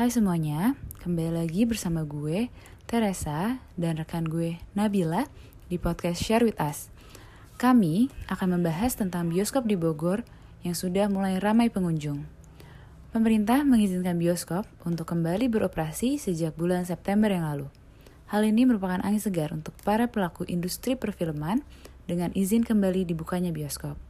Hai semuanya, kembali lagi bersama gue, Teresa, dan rekan gue, Nabila, di podcast Share With Us. Kami akan membahas tentang bioskop di Bogor yang sudah mulai ramai pengunjung. Pemerintah mengizinkan bioskop untuk kembali beroperasi sejak bulan September yang lalu. Hal ini merupakan angin segar untuk para pelaku industri perfilman dengan izin kembali dibukanya bioskop.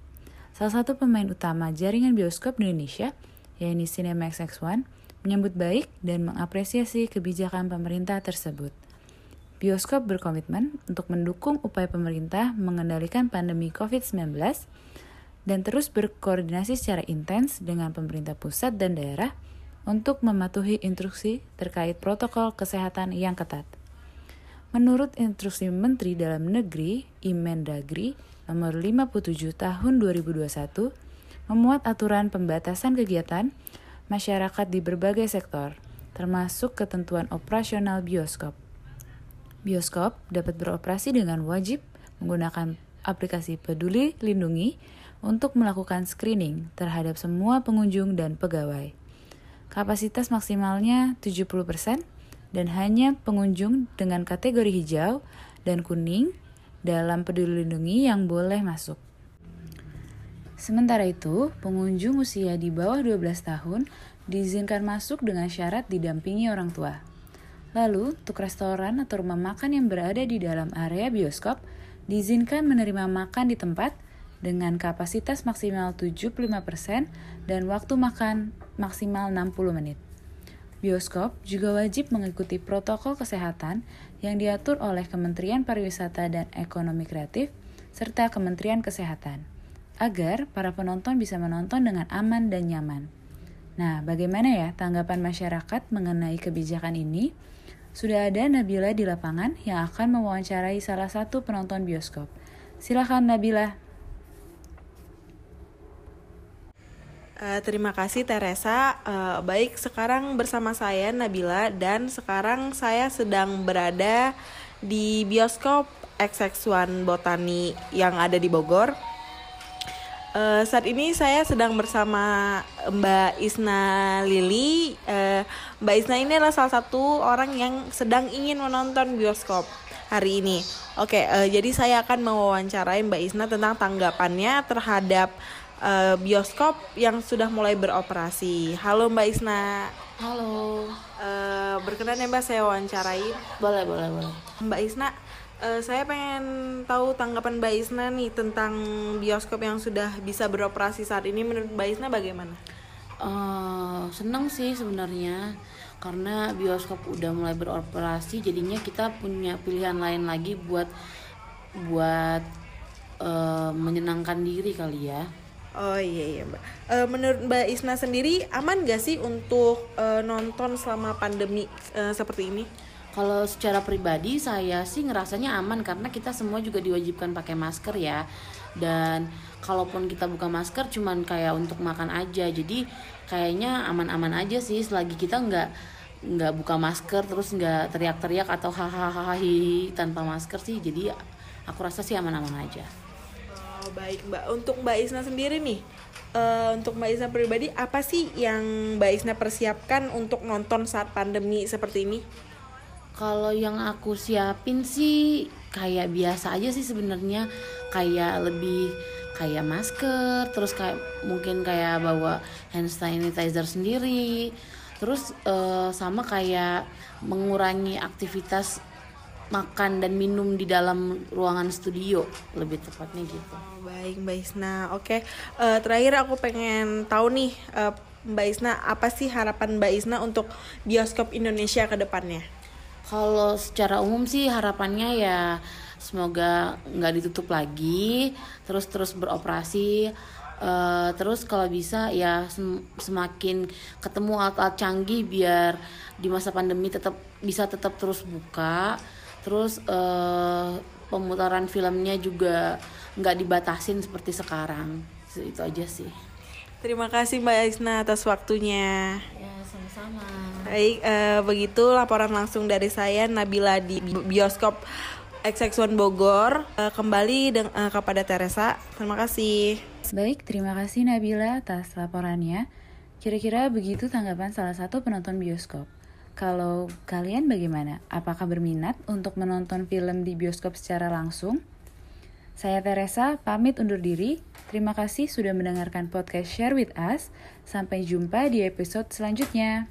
Salah satu pemain utama jaringan bioskop di Indonesia, yaitu Cinemax X1, menyambut baik dan mengapresiasi kebijakan pemerintah tersebut. Bioskop berkomitmen untuk mendukung upaya pemerintah mengendalikan pandemi COVID-19 dan terus berkoordinasi secara intens dengan pemerintah pusat dan daerah untuk mematuhi instruksi terkait protokol kesehatan yang ketat. Menurut instruksi Menteri Dalam Negeri Imendagri nomor 57 tahun 2021 memuat aturan pembatasan kegiatan masyarakat di berbagai sektor, termasuk ketentuan operasional bioskop. Bioskop dapat beroperasi dengan wajib menggunakan aplikasi Peduli Lindungi untuk melakukan screening terhadap semua pengunjung dan pegawai. Kapasitas maksimalnya 70% dan hanya pengunjung dengan kategori hijau dan kuning dalam Peduli Lindungi yang boleh masuk. Sementara itu, pengunjung usia di bawah 12 tahun diizinkan masuk dengan syarat didampingi orang tua. Lalu, untuk restoran atau rumah makan yang berada di dalam area bioskop, diizinkan menerima makan di tempat dengan kapasitas maksimal 75% dan waktu makan maksimal 60 menit. Bioskop juga wajib mengikuti protokol kesehatan yang diatur oleh Kementerian Pariwisata dan Ekonomi Kreatif serta Kementerian Kesehatan agar para penonton bisa menonton dengan aman dan nyaman. Nah, bagaimana ya tanggapan masyarakat mengenai kebijakan ini? Sudah ada Nabila di lapangan yang akan mewawancarai salah satu penonton bioskop. Silakan Nabila. Uh, terima kasih Teresa. Uh, baik, sekarang bersama saya Nabila dan sekarang saya sedang berada di bioskop XX1 Botani yang ada di Bogor. Uh, saat ini saya sedang bersama Mbak Isna Lili. Uh, Mbak Isna ini adalah salah satu orang yang sedang ingin menonton bioskop hari ini. Oke, okay, uh, jadi saya akan mewawancarai Mbak Isna tentang tanggapannya terhadap uh, bioskop yang sudah mulai beroperasi. Halo Mbak Isna. Halo. Uh, berkenan ya Mbak saya wawancarai. Boleh, boleh, boleh. Mbak Isna, uh, saya pengen tahu tanggapan Mbak Isna nih tentang bioskop yang sudah bisa beroperasi saat ini. Menurut Mbak Isna bagaimana? Uh, senang sih sebenarnya karena bioskop udah mulai beroperasi, jadinya kita punya pilihan lain lagi buat buat uh, menyenangkan diri kali ya. Oh iya iya mbak. Uh, menurut Mbak Isna sendiri aman gak sih untuk uh, nonton selama pandemi uh, seperti ini? Kalau secara pribadi saya sih ngerasanya aman karena kita semua juga diwajibkan pakai masker ya. Dan kalaupun kita buka masker cuman kayak untuk makan aja. Jadi kayaknya aman-aman aja sih selagi kita nggak nggak buka masker terus nggak teriak-teriak atau hahaha tanpa masker sih. Jadi aku rasa sih aman-aman aja. Oh baik mbak. Untuk Mbak Isna sendiri nih, uh, untuk Mbak Isna pribadi apa sih yang Mbak Isna persiapkan untuk nonton saat pandemi seperti ini? Kalau yang aku siapin sih kayak biasa aja sih sebenarnya kayak lebih kayak masker, terus kayak mungkin kayak bawa hand sanitizer sendiri, terus uh, sama kayak mengurangi aktivitas makan dan minum di dalam ruangan studio lebih tepatnya gitu. Oh, baik Mbak Isna, oke. Uh, terakhir aku pengen tahu nih uh, Mbak Isna apa sih harapan Mbak Isna untuk bioskop Indonesia ke depannya? Kalau secara umum sih harapannya ya semoga nggak ditutup lagi, terus terus beroperasi. Uh, terus kalau bisa ya sem semakin ketemu alat-alat canggih biar di masa pandemi tetap bisa tetap terus buka. Terus uh, pemutaran filmnya juga nggak dibatasin seperti sekarang. Itu aja sih. Terima kasih Mbak Isna atas waktunya. Ya, sama-sama. Baik, uh, begitu laporan langsung dari saya Nabila di bioskop XX1 Bogor. Uh, kembali deng- uh, kepada Teresa. Terima kasih. Baik, terima kasih Nabila atas laporannya. Kira-kira begitu tanggapan salah satu penonton bioskop. Kalau kalian bagaimana? Apakah berminat untuk menonton film di bioskop secara langsung? Saya Teresa, pamit undur diri. Terima kasih sudah mendengarkan podcast Share With Us. Sampai jumpa di episode selanjutnya.